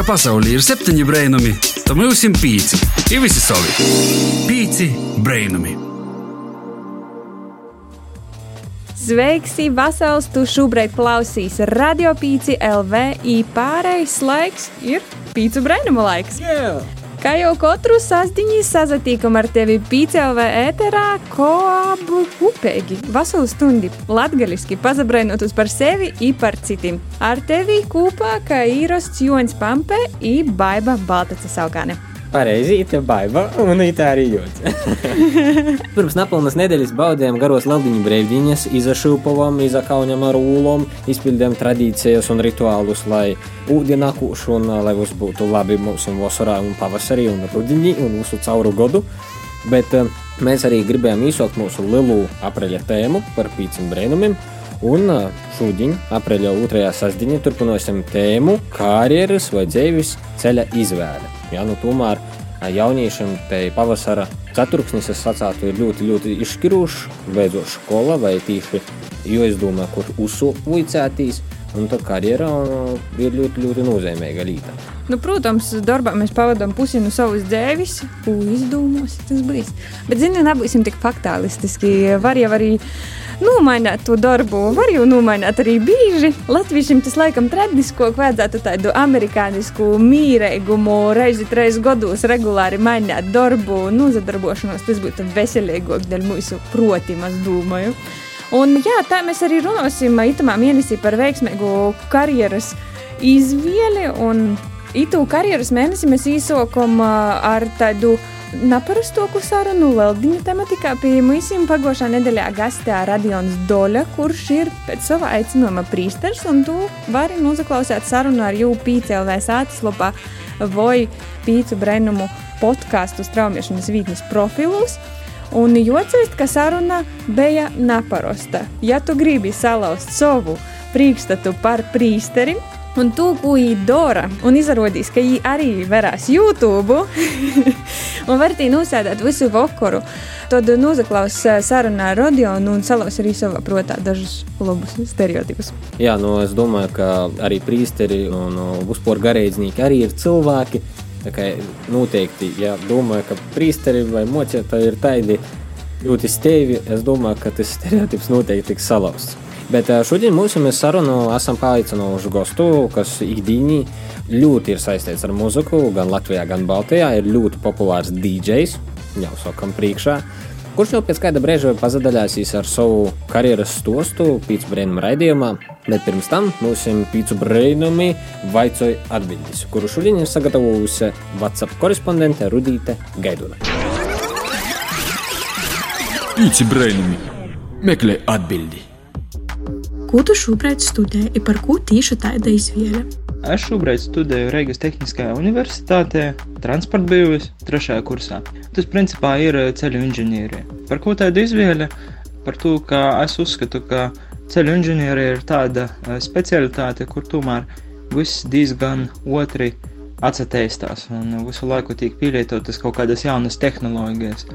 ka pasaulē ir septiņi brainami, tad mums ir pieci. Ir visi savi. Pieci brainami. Sveiks, Vasals! Tu šobrīd klausies Radio Pīci LV. Pārējais laiks ir pīcu brainumu laiks. Yeah. Kā jau katru sastāvdiņu sazatīkam ar tevi PCLV ēterā, ko abu upēgi, veselu stundi, latgaliski pazabrainotus par sevi un par citiem. Ar tevi kopā kā īrosts Joņs Pampē un Baiba Baltaca Saugāne. Pareizi, tā baiva, un tā arī jūtas. Pirms nepilnas nedēļas baudījām garos laudiņu brīvdiņas, izašūpavām, izakaunām ar ūlom, izpildījām tradīcijas un rituālus, lai ūdenākuši un lai mums būtu labi mūsu vasarā un pavasarī un rudiņi un mūsu cauru godu. Bet eh, mēs arī gribējām īsot mūsu lielu apreļa tēmu par pīcim brēnumiem. Un eh, šodien, aprīļa otrajā sastāvdaļā, turpināsim tēmu karjeras vai dzīves ceļa izvēle. Ja, nu, tomēr jauniešiem te pavasara ceturksnis, es sacātu, ir ļoti, ļoti izšķirošs, beidzot skola vai tīši, jo es domāju, kur uzsūcētīs. Un tā karjerā ir ļoti, ļoti nozīmīga lieta. Nu, protams, darbā mēs pavadām pusi no savas dzīves, ko izdomos tas būs. Bet, ziniet, nebūsim tik faktālistiski. Var jau arī nomainīt to darbu. Var jau nomainīt arī bieži. Latviešiem tas laikam tradisko vajadzētu tādu amerikānisku mīrēgumu, reizi trīs gados regulāri mainīt darbu, nozadarbošanos. Tas būtu veselīgāk dēļ mūsu protiem, es domāju. Un jā, tā mēs arī runāsim itamā mēnesī par veiksmīgu karjeras izvēli. Un itu karjeras mēnesi mēs īsokam ar tādu Naparastāku sarunu Leldiņa tematikā pie mums pagošā nedēļā gastē Radions Doļa, kurš ir pēc sava aicinājuma prīsters, un tu vari nozaklausīt sarunu ar jū PCLV sātaslopā vai pīcu brennumu podkāstu straumiešanas vītnes profilus. Un jocēst, ka saruna bija naparasta. Ja tu gribi salauzt savu priekšstatu par prīsteri, un to, ko viņi dara, un izrādīs, ka viņi arī verās YouTube, un var tī nosēdēt visu vakaru. Tad nozaklaus sarunā ar Rodionu un salauz arī savā prātā dažus labus stereotipus. Jā, nu es domāju, ka arī priesteri un uzpūra garīdznieki arī ir cilvēki. Tā kā noteikti, ja domāju, ka priesteri vai mocētāji ir tādi ļoti steivi, es domāju, ka tas stereotips noteikti tiks salauzts. Bet šodien mūsu sarunu esam paaicinājuši gostu, kas ikdienī ļoti ir saistīts ar muziku, gan Latvijā, gan Baltijā. Ir ļoti populārs DJs, jau sakam, priekšā, kurš jau pēc kāda brīža pazadaļāsīs ar savu karjeras stostu pīcis brīnuma raidījumā. Bet pirms tam mūsu pīcis brīnumi vaicoja atbildīs, kuru šodien ir sagatavojusi WhatsApp korespondente Rudīte Gaidula. Pīcis brīnumi meklē atbildību. Ko tu šobrīd studē un par ko tieši tāda izvēle? Es šobrīd studēju Reigas Tehniskajā universitātē, transporta bijusi trešajā kursā. Tas principā ir ceļu inženierija. Par ko tāda izvēle? Par to, ka es uzskatu, ka ceļu inženierija ir tāda specialitāte, kur tomēr viss diezgan otri atsateistās un visu laiku tiek pielietotas kaut kādas jaunas tehnoloģijas.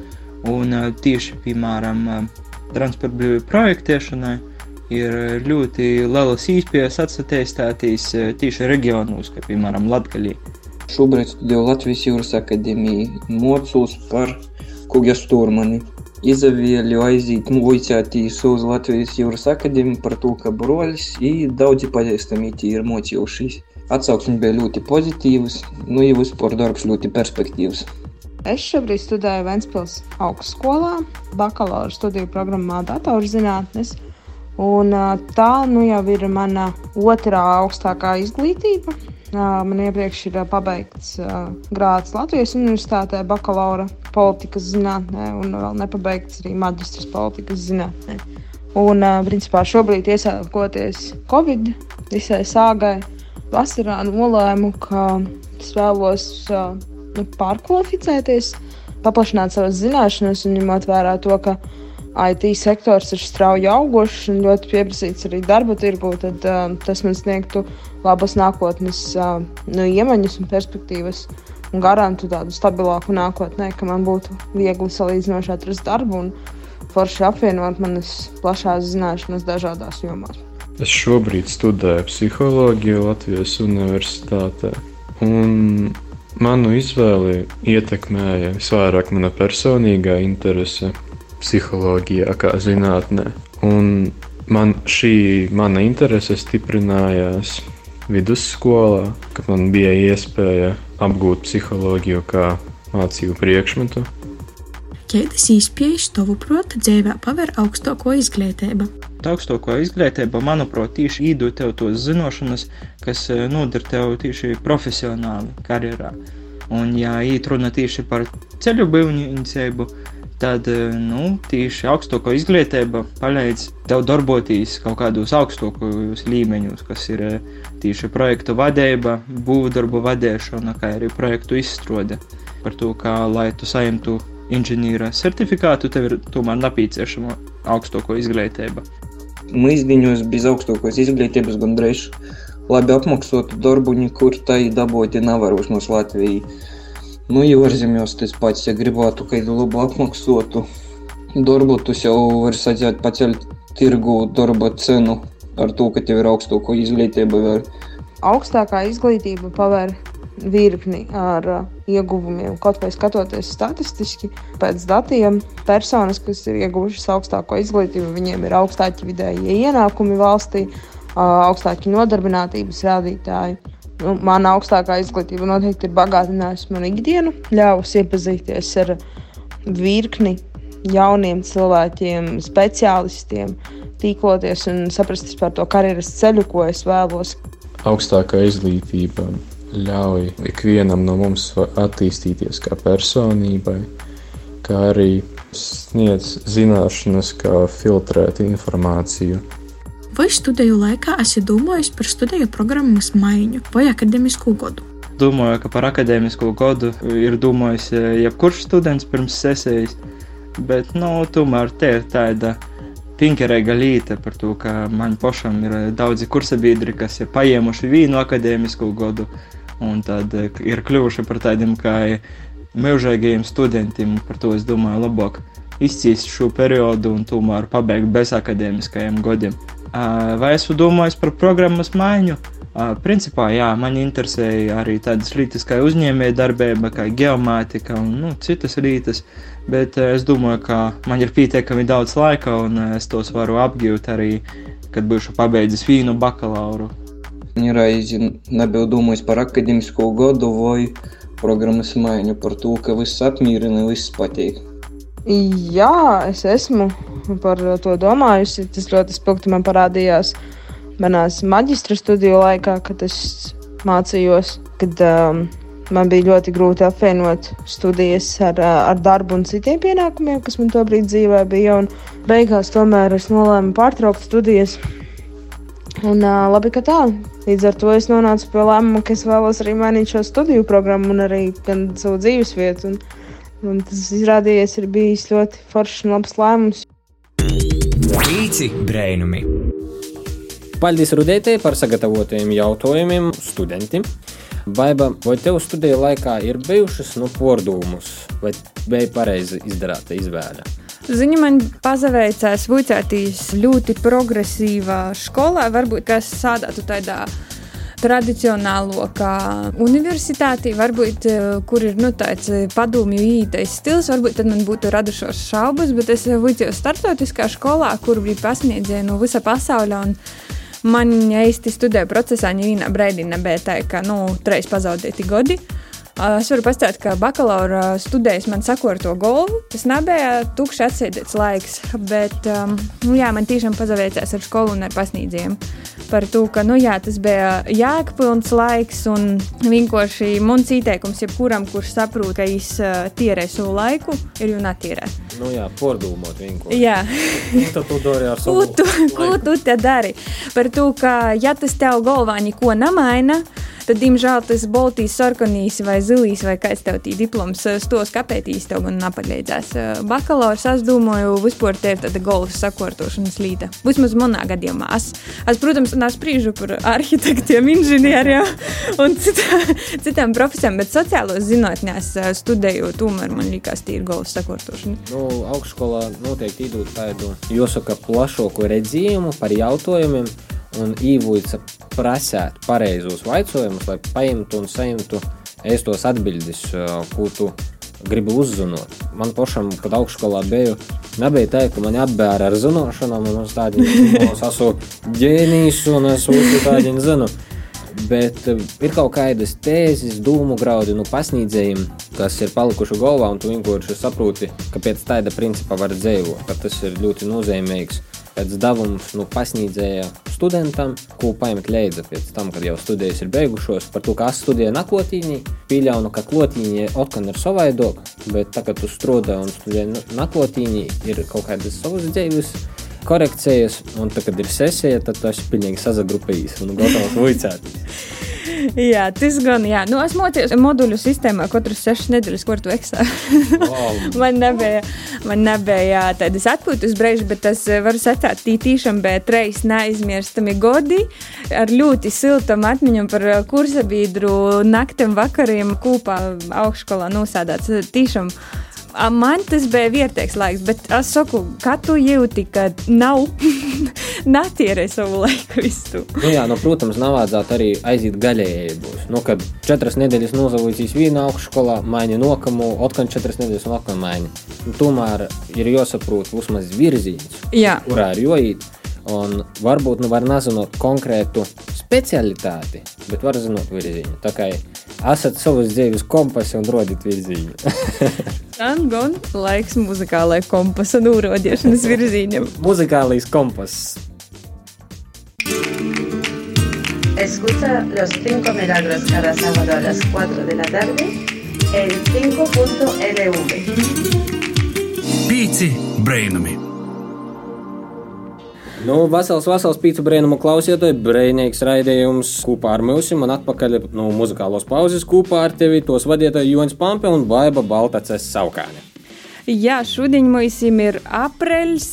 Un tieši, piemēram, transporta brīvību projektēšanai ir ļoti lielas īspējas atsatīstīties tieši reģionos, kā piemēram Latvijā. Šobrīd studēju Latvijas Jūras akadēmijā, mocos par kuģa stūrmani. Izvēlu aiziet muļķētīs uz Latvijas Jūras akadēmiju par to, ka broļs ir daudzi pazīstami ir mocījušies. Atsauksme bija ļoti pozitīvas, nu jau vispār darbs ļoti perspektīvs. Es šobrīd studēju Ventspils augstskolā, bakalaura studiju programmā datorzinātnes. Un, tā nu, jau ir mana otrā augstākā izglītība. Man iepriekš ir pabeigts grāds Latvijas Universitātē, bakalaura politikas zinātnē, un vēl nepabeigts arī maģistras politikas zinātnē. Un, principā, šobrīd, iesākoties Covid visai sāgai, vasarā nolēmu, ka es vēlos nu, pārkvalificēties, paplašināt savas zināšanas un ņemot vērā to, ka IT sektors ir strauji augošs un ļoti pieprasīts arī darba tirgū, tad uh, tas man sniegtu labas nākotnes uh, nu, iemaņas un perspektīvas un garantu tādu stabilāku nākotnē, ka man būtu viegli salīdzinoši atrast darbu un forši apvienot manas plašās zināšanas dažādās jomās. Es šobrīd studēju psiholoģiju Latvijas Universitātē. Un manu izvēli ietekmēja visvairāk mana personīgā interese psiholoģijā, kā zinātnē. Un man šī mana interese stiprinājās vidusskolā, kad man bija iespēja apgūt psiholoģiju kā mācību priekšmetu. Kādas īspējas tavu prāta dzīvē paver augstāko izglītību? Augstāko izglītību, manuprāt, tieši iedod tev tos zināšanas, kas eh, noder tev tieši profesionāli karjerā. Un, ja īt runa tieši par ceļu būvniecību, tad eh, nu, tieši augstāko izglītība palīdz tev darboties kaut kādos augstākos līmeņos, kas ir eh, tieši projektu vadība, būvdarbu vadīšana, kā arī projektu izstrāde. Par to, kā lai tu saimtu inženīra certifikātu, tev ir tomēr nepieciešama augstāko izglītība. Mūsdienās bez augstākās izglītības gandrīz labi apmaksotu darbu nekur tai dabūti nevaros no Latvijas. Nu, tas pats, ja gribētu kādu labu apmaksotu darbu, jau var sacīt pacelt tirgu darba cenu ar to, ka tev ir augstāko izglītību. Var. Augstākā izglītība paver virkni ar uh, ieguvumiem. Kaut vai skatoties statistiski, pēc datiem, personas, kas ir ieguvušas augstāko izglītību, viņiem ir augstāki vidējie ienākumi valstī, uh, augstāki nodarbinātības rādītāji nu, mana augstākā izglītība noteikti ir bagātinājusi manu ikdienu, ļāvusi iepazīties ar virkni jauniem cilvēkiem, speciālistiem, tīkloties un saprast par to karjeras ceļu, ko es vēlos. Augstākā izglītība ļauj ikvienam no mums attīstīties kā personībai, kā arī sniedz zināšanas, kā filtrēt informāciju Vai studiju laikā esi domājis par studiju programmas maiņu vai akadēmisku gadu? Domāju, ka par akadēmisko gadu ir domājis jebkurš students pirms sesijas, bet nu, tomēr te ir tāda pinkerīga lieta par to, ka man pašam ir daudzi kursabiedri, kas ir paņēmuši vienu akadēmisko gadu, un tad ir kļuvuši par tādiem kā mūžīgajiem studentiem. Par to es domāju, labāk izcīst šo periodu un tomēr pabeigt bez akadēmiskajiem gadiem. Vai esmu domājis par programmas maiņu? Principā, jā, man interesēja arī tādas lietas kā uzņēmējdarbība, kā geomātika un nu, citas lietas, bet es domāju, ka man ir pietiekami daudz laika un es tos varu apgūt arī, kad būšu pabeidzis vienu bakalauru. Reizi nebiju domājis par akadēmisko gadu vai programmas maiņu, par to, ka viss apmierina, viss patīk. Jā, es esmu par to domājusi. Tas ļoti spilgti man parādījās manās maģistra studiju laikā, kad es mācījos. Kad, um, man bija ļoti grūti apvienot studijas ar, ar darbu un citiem pienākumiem, kas man tobrīd dzīvē bija. Un beigās tomēr es nolēmu pārtraukt studijas. Un, uh, labi, ka tā. Līdz ar to es nonācu pie lēmuma, ka es vēlos arī mainīt šo studiju programmu un arī savu dzīvesvietu. Un, Un tas izrādījies ir bijis ļoti foršs un labs lēmums. Pīci brēnumi. Paldies Rudētē par sagatavotajiem jautājumiem studentiem. Baiba, vai tev studiju laikā ir bijušas no nu, pordumus, vai bija pareizi izdarīta izvēle? Ziņa man pazaveicās Vucētīs ļoti progresīvā skolā, varbūt kas sādātu tādā tradicionālo universitāti, varbūt, eh, kur ir nu, tāds eh, padomju ītais stils, varbūt tad man būtu radušos šaubas, bet es vicos startautiskā skolā, kur bija pasniedzēji no visa pasaules. Man īsti studiju procesā nevienā brīdī nebija tā, ka nu, trīs pazaudēti gadi. Es varu pastāstīt, ka bakalaura studijas man sako ar to galvu. Tas nebija tukšs atsēdēts laiks, bet um, nu, jā, man tiešām pazaveicās ar skolu un ar pasniedzējiem. Par to, ka nu, jā, tas bija jēgpilns laiks un vienkārši mans ieteikums jebkuram, kurš saprot, ka viņš uh, tierē savu laiku, ir jau netīrē. Nu jā, pordūmot vienkārši. Jā. tu to dari ar savu ko tu, ko tu te dari? Par to, ka ja tas tev galvā neko nemaina, tad, diemžēl, tas Baltijas sarkanīs vai zilīs vai kāds tev tī diploms stos kapētīs tev gan napalīdzēs. Bakalaurs, es domāju, vispār te ir tāda golfas sakortošanas līta. Vismaz manā gadījumā. Es, es protams, nespriežu par arhitektiem, inženieriem un citā, citām profesijām, bet sociālos zinātnēs studēju, tomēr man liekas, tie ir golfas sakortošana. Nu, augšskolā noteikti idūt tādu, jāsaka, plašāku redzījumu par jautājumiem un īvojas prasēt pareizos jautājumus, lai paimtu un saimtu ēstos atbildes, ko tu gribi uzzināt. Man pašam, kad augšskolā biju, nebija tā, ka man apbēra ar zināšanām, un es tādu esmu ģēnijs un es uzskatu tādu zinu. Bet uh, ir kaut kādas tēzes, dūmu graudi, nu, pasniedzējiem, kas ir palikuši galvā, un tu vienkārši saproti, ka pēc tāda principa var dzīvot. Tas ir ļoti nozīmīgs pēc devums nu, pasniedzēja studentam, ko paņemt līdzi pēc tam, kad jau studijas ir beigušos. Par to, kā studēja nakotīņi, pieļauju, ka klotīņi atkal ir savādāk, bet tagad tu strādā un studē nakotīņi, ir kaut kādas savas dzīves korekcijas, un tad, kad ir sesija, tad tas pilnīgi sazagrupējis un gatavs vicēt. jā, tas gan, jā. Nu, es mocījos moduļu sistēmā katru sešas nedēļas, kur tu eksā. wow. man nebija, man nebija tādas atpūtas brīži, bet tas eh, var sacīt, tī tīšām bija treis neaizmirstami godi ar ļoti siltam atmiņam par eh, kursabīdru naktim vakariem kūpā augšskolā nosādāts. Tīšām man tas bija vietējais laiks, bet es saku, kā tu jūti, ka nav natierē savu laiku visu. Nu jā, nu, protams, nav vajadzētu arī aiziet gaļējai būs. Nu, kad četras nedēļas nozavūcīs vienā augšskolā, maini nokamu, otkan četras nedēļas un atkal maini. Nu, tomēr ir jāsaprot vismaz virziens, kurā ir jojīt. Un varbūt nu var nezināt konkrētu specialitāti, bet var zināt virzienu. Tā kā esat savas dzīves kompasi un rodat virzienu. Gan gan laiks muzikālai kompasa nūrodiešanas virzienam. Muzikālais kompass. Escucha los 5 milagros cada sábado a las 4 de la tarde en 5.lv. Pīci brainami! Nu, vesels, vesels pīcis brīnumu klausītāji, brīvīgs raidījums kopā ar mums. Man atpakaļ no nu, muzikālos pauzes kopā ar tevi tos vadītāji Jonas Pampe un Baiba Baltaces Saukāne. Jā, šodien mums ir aprīlis,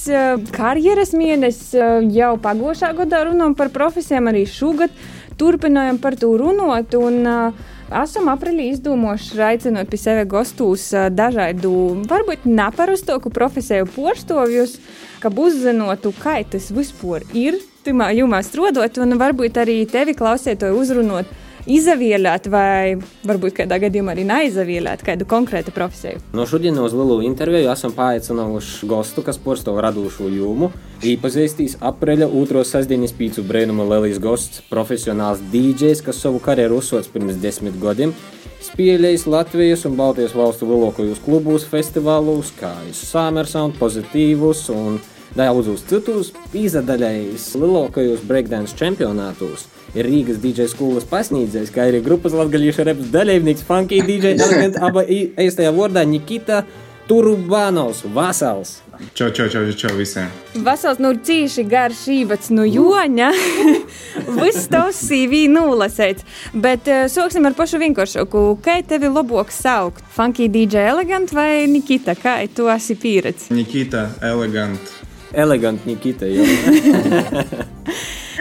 karjeras mēnesis. Jau pagājušā gadā runājām par profesijām, arī šogad turpinājām par to runāt. Un, uh, esam aprīlī izdomājuši aicinot pie sevis gastos dažādu, varbūt neparastāku profesiju porštovjus, ka uzzinotu, kā tas vispār ir. Timā jomā strādājot, un varbūt arī tevi klausētoju uzrunāt izvēlēt, vai varbūt kādā gadījumā arī neizvēlēt kādu konkrētu profesiju. No šodien uz lielu interviju esam paaicinājuši gostu, kas porsto radošo jomu. Īpazīstīs aprīļa otro sastāvdaļas pīcu brīnuma Lelijas gosts, profesionāls DJs, kas savu karjeru uzsācis pirms desmit gadiem. Spēlējis Latvijas un Baltijas valstu lielākajos klubos, festivālos, kā Summersound, Pozitīvus un daudzus citus, izdalījis lielākajos breakdance čempionātos ir Rīgas DJ skolas pasniedzējs, kā arī grupas latgaļiešu reps dalībnieks, funky DJ, elegant, aba īstajā vārdā Nikita Turbanovs, Vasals. Čau, čau, čau, čau visiem. Vasals, nu cīši garš īvats no joņa. Viss tavs CV nulasēts. Bet uh, sāksim ar pašu vienkāršāku. Kā tevi labāk saukt? Funky DJ elegant vai Nikita? Kā tu esi pieredzi? Nikita elegant. Elegant Nikita.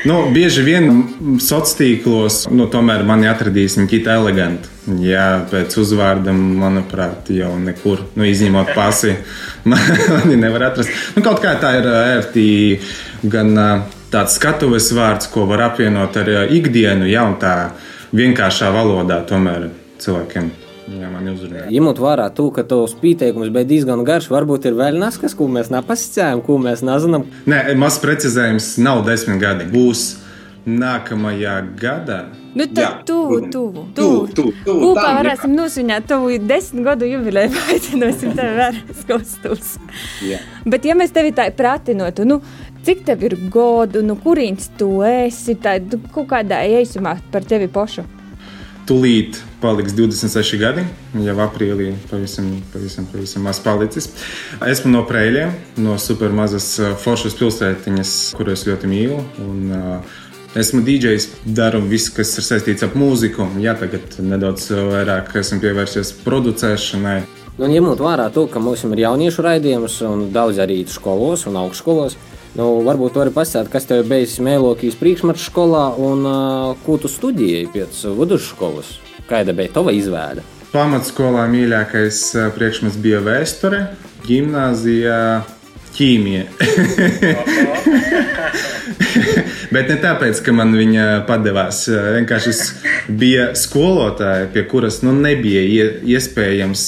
Nu, bieži vien sociālos tīklos, nu, tomēr mani atradīs Nikita eleganti. Jā, pēc uzvārda, manuprāt, jau nekur, nu, izņemot pasi, mani nevar atrast. Nu, kaut kā tā ir ērti gan tāds skatuves vārds, ko var apvienot ar ikdienu, ja tā vienkāršā valodā tomēr cilvēkiem Jā, man uzrunāja. Ņemot vērā to, ka tavs pieteikums bija diezgan garš, varbūt ir vēl neskas, ko mēs nepasicējām, ko mēs nezinām. Nē, mazs precizējums nav desmit gadi. Būs nākamajā gadā. Nu, tad tuvu, tuvu, tuvu. Kopā varēsim nosvināt tavu desmit gadu jubileju, aicināsim tevi vērās kostus. Bet, ja mēs tevi tā pratinotu, nu, cik tev ir godu, nu, kurīns tu esi, tad nu, kaut kādā ieisumā par tevi pošu? Tūlīt paliks 26 gadi, jau aprīlī pavisam, pavisam, pavisam maz palicis. Esmu no Prēļiem, no supermazas foršas pilsētiņas, kuru es ļoti mīlu. Un, uh, Esmu DJs, daru visu, kas ir saistīts ar mūziku. Jā, tagad nedaudz vairāk esmu pievērsies producēšanai. Nu, ņemot vērā to, ka mums ir jauniešu raidījums un daudz arī skolos un augstskolos, nu, varbūt vari pastāstīt, kas tev bija mēlokīs priekšmetu skolā un uh, ko tu studēji pēc vidusskolas. Kāda bija tava izvēle? Pamatskolā mīļākais priekšmets bija vēsture, gimnāzijā ķīmija. Bet ne tāpēc, ka man viņa padevās. Vienkārši bija skolotāja, pie kuras nu, nebija iespējams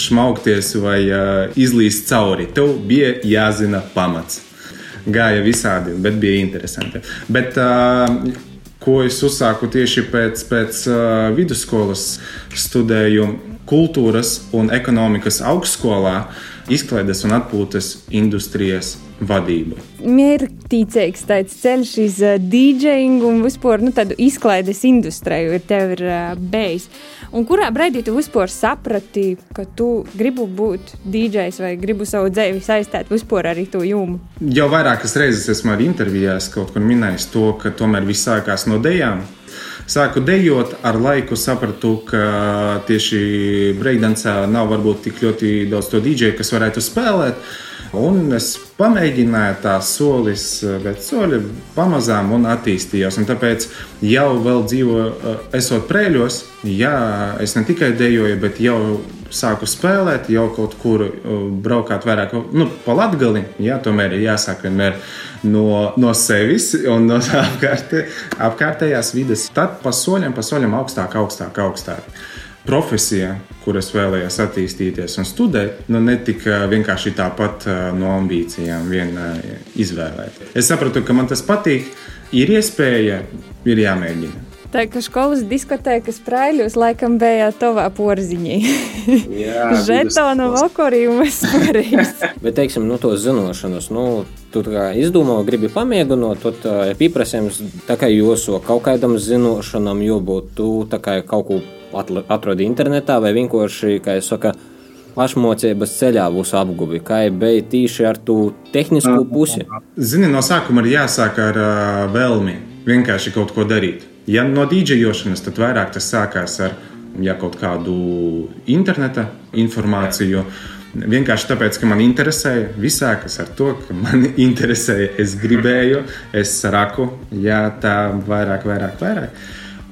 šmaukties vai izlīst cauri. Tev bija jāzina pamats. Gāja visādi, bet bija interesanti. Bet, uh, ko es uzsāku tieši pēc, pēc uh, vidusskolas, studēju kultūras un ekonomikas augstskolā, izklaides un atpūtas industrijas vadību. Mērķtīcīgs tāds ceļš uz uh, DJingu un vispār nu, tādu izklaides industriju ir tev ir uh, bijis. Un kurā brīdī tu vispār saprati, ka tu gribi būt DJs vai gribi savu dzīvi saistīt vispār ar to jomu? Jau vairākas reizes esmu arī intervijās kaut kur minējis to, ka tomēr viss sākās no dejām. Sāku dejot, ar laiku sapratu, ka tieši breakdancā nav varbūt tik ļoti daudz to dīdžeju, kas varētu spēlēt. Un es pamēģināju tā solis, bet soļi pamazām un attīstījos. Un tāpēc jau vēl dzīvo, esot prēļos, jā, es ne tikai dejoju, bet jau sāku spēlēt, jau kaut kur braukāt vairāk nu, pa latgali. Jā, tomēr ir jāsāk vienmēr no, no sevis un no apkārtē, apkārtējās vides. Tad pa soļiem, pa soļiem augstāk, augstāk, augstāk profesija, kuras vēlējos attīstīties un studēt, nu, netika vienkārši tāpat no ambīcijām vien izvēlēt. Es sapratu, ka man tas patīk, ir iespēja, ir jāmēģina. Tā kā skolas diskotēkas prāļos laikam bija tavā porziņā. Žetonu vakarījumus parīs. Bet, teiksim, nu, to zināšanas, nu, tu izdomā, gribi pamēģināt, tad uh, pieprasījums tā kā joso kaut kādam zināšanam, jo būtu tā kā kaut ko atrodi internetā, vai vienkārši, kā jau saka, pašmācības ceļā būs apguvi. Kā jau bija tīši ar to tehnisko pusi? Zini, no sākuma ir jāsāk ar uh, vēlmi vienkārši kaut ko darīt. Ja no dīdžejošanas, tad vairāk tas sākās ar ja, kaut kādu interneta informāciju. Vienkārši tāpēc, ka man interesēja, viss sākas ar to, ka man interesēja, es gribēju, es raku, jā, tā vairāk, vairāk, vairāk.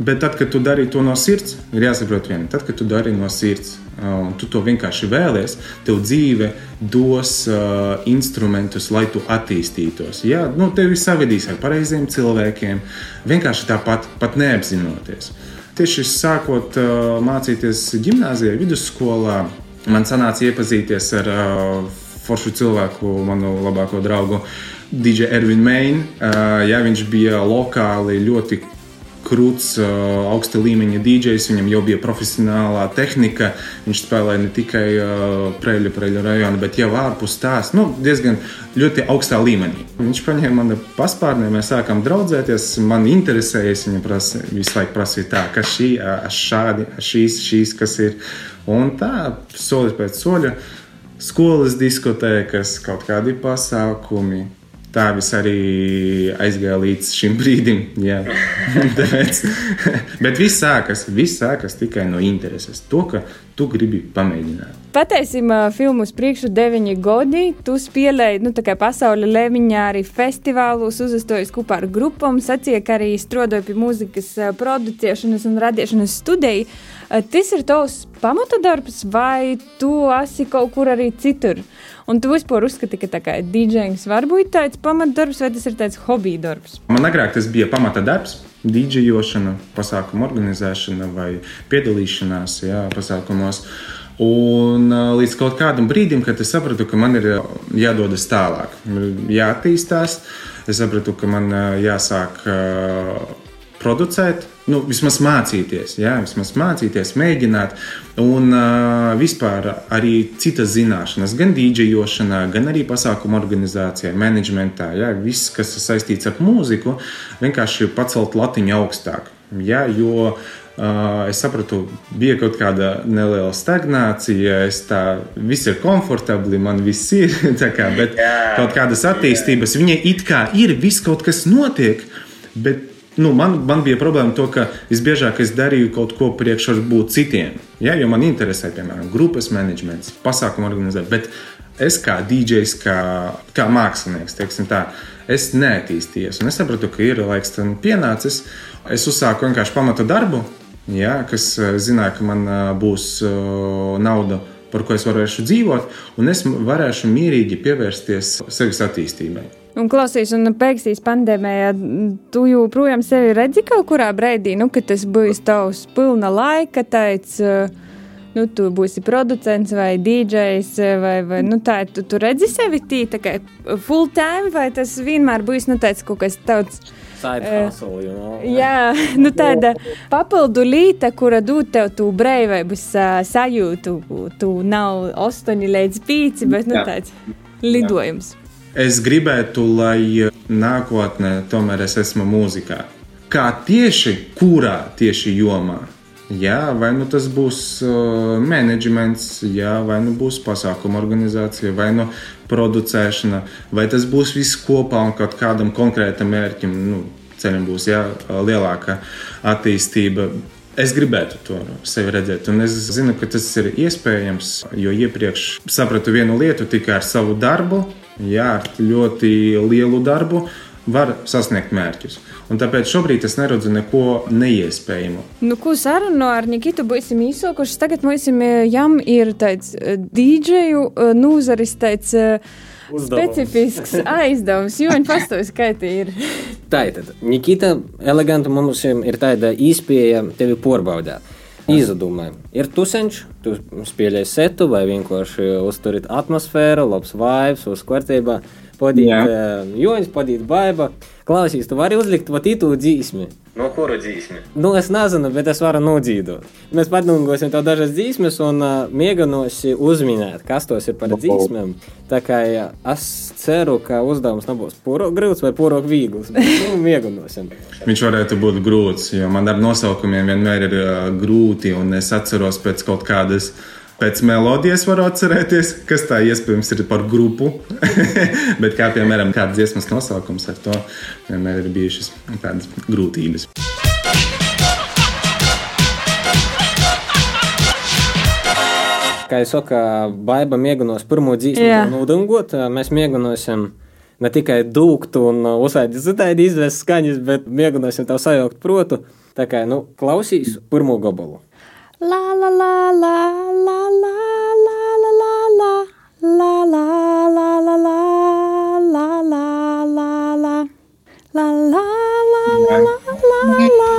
Bet tad, kad tu dari to no sirds, ir jāsaprot viena. Tad, kad tu dari no sirds, un tu to vienkārši vēlies, tev dzīve dos uh, instrumentus, lai tu attīstītos. Jā, nu, tevi savedīs ar pareiziem cilvēkiem, vienkārši tāpat, pat neapzinoties. Tieši sākot uh, mācīties gimnājā, vidusskolā, man sanāca iepazīties ar uh, foršu cilvēku, manu labāko draugu. DJ Ervinu Meinu. Uh, jā, viņš bija lokāli ļoti krūts, augsta līmeņa DJs, viņam jau bija profesionālā tehnika. Viņš spēlēja ne tikai Preļu, Preļu rajonu, bet jau ārpus tās, nu, diezgan ļoti augstā līmenī. Viņš paņēma mani paspārnē, mēs sākām draudzēties. Man interesēja, es viņam prasa, visu laiku prasīju, tā, kas šī, šādi, šīs, šīs, kas ir. Un tā, solis pēc soļa, skolas diskotēkas, kaut kādi pasākumi tā viss arī aizgāja līdz šim brīdim. Tāpēc, bet viss sākas, viss sākas tikai no intereses. To, ka tu gribi pamēģināt. Patiesībā filmu priekšu deviņi gadi. Tu spēlēji nu, pasaules līmeņā, arī festivālos, uzstājies kopā ar grupām, sacīja, ka arī strādāja pie mūzikas producēšanas un radīšanas studiju. Tas ir tavs pamata darbs, vai tu esi kaut kur arī citur? Un tu vispār uzskati, ka tā kā DJs var būt tāds pamatdarbs, vai tas ir tāds hobija darbs? Man agrāk tas bija pamata darbs. Dīdžejošana, pasākumu organizēšana vai piedalīšanās jā, pasākumos. Un līdz kaut kādam brīdim, kad es sapratu, ka man ir jādodas tālāk, jāattīstās, es sapratu, ka man jāsāk producēt, nu, vismaz mācīties, jā, vismaz mācīties, mēģināt, un uh, vispār arī citas zināšanas, gan dīdžejošanā, gan arī pasākumu organizācijā, menedžmentā, jā, viss, kas saistīts ar mūziku, vienkārši pacelt latiņu augstāk. Jā, jo Uh, es sapratu, bija kaut kāda neliela stagnācija. Es tā, viss ir komfortabli, man viss ir. Kā, bet Jā. kaut kādas attīstības, viņai it kā ir, viss kaut kas notiek, bet nu, man, man bija problēma to, ka visbiežāk es darīju kaut ko priekš varbūt citiem. Ja, jo man interesē, piemēram, grupas menedžments, pasākumu organizēt. Bet es kā DJs, kā, kā mākslinieks, tā, es neattīstījos. Un es sapratu, ka ir laiks tam pienācis. Es uzsāku vienkārši pamata darbu, ja, kas zināja, ka man būs nauda par ko es varēšu dzīvot, un es varēšu mierīgi pievērsties sevis attīstībai. Un klausīs, un beigās pandēmijā, tu joprojām sevi redzi kaut kurā brīdī, nu, kad tas būs tavs pilna laika, tāds, nu, tu būsi producents vai DJs, vai, vai nu, tā, tu, tu redzi sevi tī, tā kā full time, vai tas vienmēr būs, nu, tāds kaut kas tāds. Side hustle, you know. Jā, nu tāda papildu līta, kura dod tev tu brīvības uh, sajūtu. Tu nav 8 līdz 5, bet nu, Jā. tāds lidojums. Es gribētu, lai nākotnē tomēr es esmu mūzikā. Kā tieši, kurā tieši jomā? Jā, vai nu tas būs uh, menedžments, jā, vai nu būs pasākuma organizācija, vai nu producēšana, vai tas būs viss kopā un kaut kādam konkrētam mērķim, nu, ceļam būs jā, lielāka attīstība. Es gribētu to sevi redzēt, un es zinu, ka tas ir iespējams, jo iepriekš sapratu vienu lietu tikai ar savu darbu, jā, ar ļoti lielu darbu var sasniegt mērķus. Un tāpēc šobrīd es neredzu neko neiespējamu. Nu, ko sarunu ar Nikitu būsim īsokuši. Tagad mums jām ir tāds eh, dīdžeju eh, nūzaris, tāds eh, Uzdevums. specifisks aizdevums. Jo viņi pastāv skaitī ir. Tā ir tad. Nikita, eleganti mums ir tāda izpēja tevi porbaudēt. Izdomāj, ir tusenčs, tu spēlē setu vai vienkārši uzturit atmosfēru, labs vibes, uz kārtībā. Padīt uh, joņas, padīt baiba. Klausīs, tu vari uzlikt vat itu dzīsmi. No kura dzīsmi? Nu, es nezinu, bet es varu nodzīvot. Mēs padungosim tev dažas dzīsmes un uh, mēģināsim uzminēt, kas tos ir par dzīsmēm. Tā kā ja, es ceru, ka uzdevums nebūs pārāk grūts vai pārāk viegls. bet, Nu, mēģināsim. Viņš varētu būt grūts, jo man ar nosaukumiem vienmēr ir uh, grūti, un es atceros pēc kaut kādas. Pēc melodijas varu atcerēties, kas tā iespējams ir par grupu. Bet kā piemēram, kāda dziesmas nosaukums ar to vienmēr ir bijušas tādas grūtības. Kā jau saka, baiva mēģinās pirmo dzīsmu Jā. nodungot, mēs mēģināsim ne tikai dūkt un uzsākt citādi izvest skaņas, bet mēģināsim tev sajaukt protu. Tā kā, nu, klausīs pirmo gabalu. La la la la la la la la la la la la la la la la la la la la La la la la la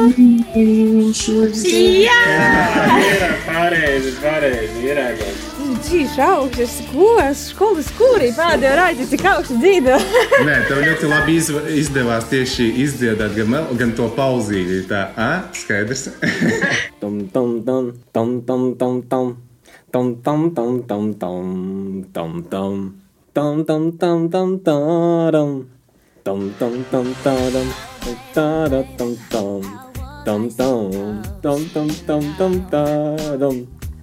la la Jā! Pareizi, pareizi, ir ēdams. Cīši augsts, skolas, skolas kūrī pēdējo raidi, cik augstu dzīvo. Nē, tev ļoti labi izv- izdevās tieši izdziedāt gan, mel- gan to pauzīti. Tā, ah, skaidrs. Tam, tam, tam, tam, tam, tam, tam. Tam, tam, tam, tam, tam, tam, tam. Tam, tam, tam, tam, taram. Tam, tam, tam, taram. Tara, tam, tam. Tam, tam, tam, tam, tam, tam, taram.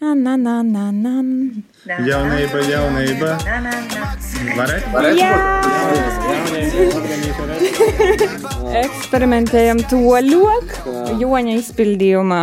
na, na, na, na. Jaunība, jaunība. Varētu Eksperimentējam to ļoti joņa izpildījumā.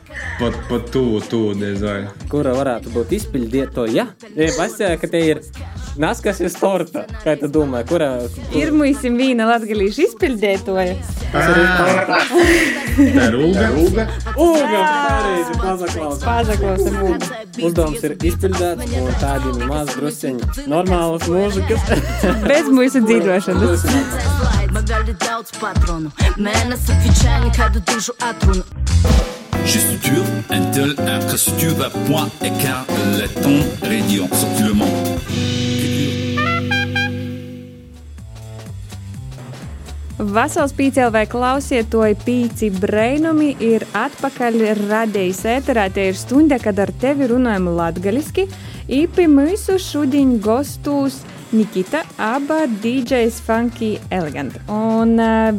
Pat, pat tuvu, tuvu dizaina. Kura varētu būt izpildītoja? Ja pasaka, ka te ir naskas iz torta, kā tu domā, kura? Kur... Ir mums viena latgalīša izpildītoja. Ah. Tā ir Ulga. Ulga. Ulga, pareizi, pazaklausam. Pazaklausam Ulga. Uzdevums ir izpildēts, un tādi maz drusiņi normālas mūžikas. Bez mūsu dzīvošanas. Man gali daudz patronu, mēnesi fičēni, kādu dušu atrunu. Chez Suture, Intel, infrastructure, point, écart, laiton, radio, sorti le monde. Vasals pīcēlvē klausiet to pīci brainumi ir atpakaļ radījis ēterā. Tie ir stunda, kad ar tevi runājam latgaliski. Īpi mūsu šudiņ gostūs Nikita, aba DJs Funky Elegant. Un uh,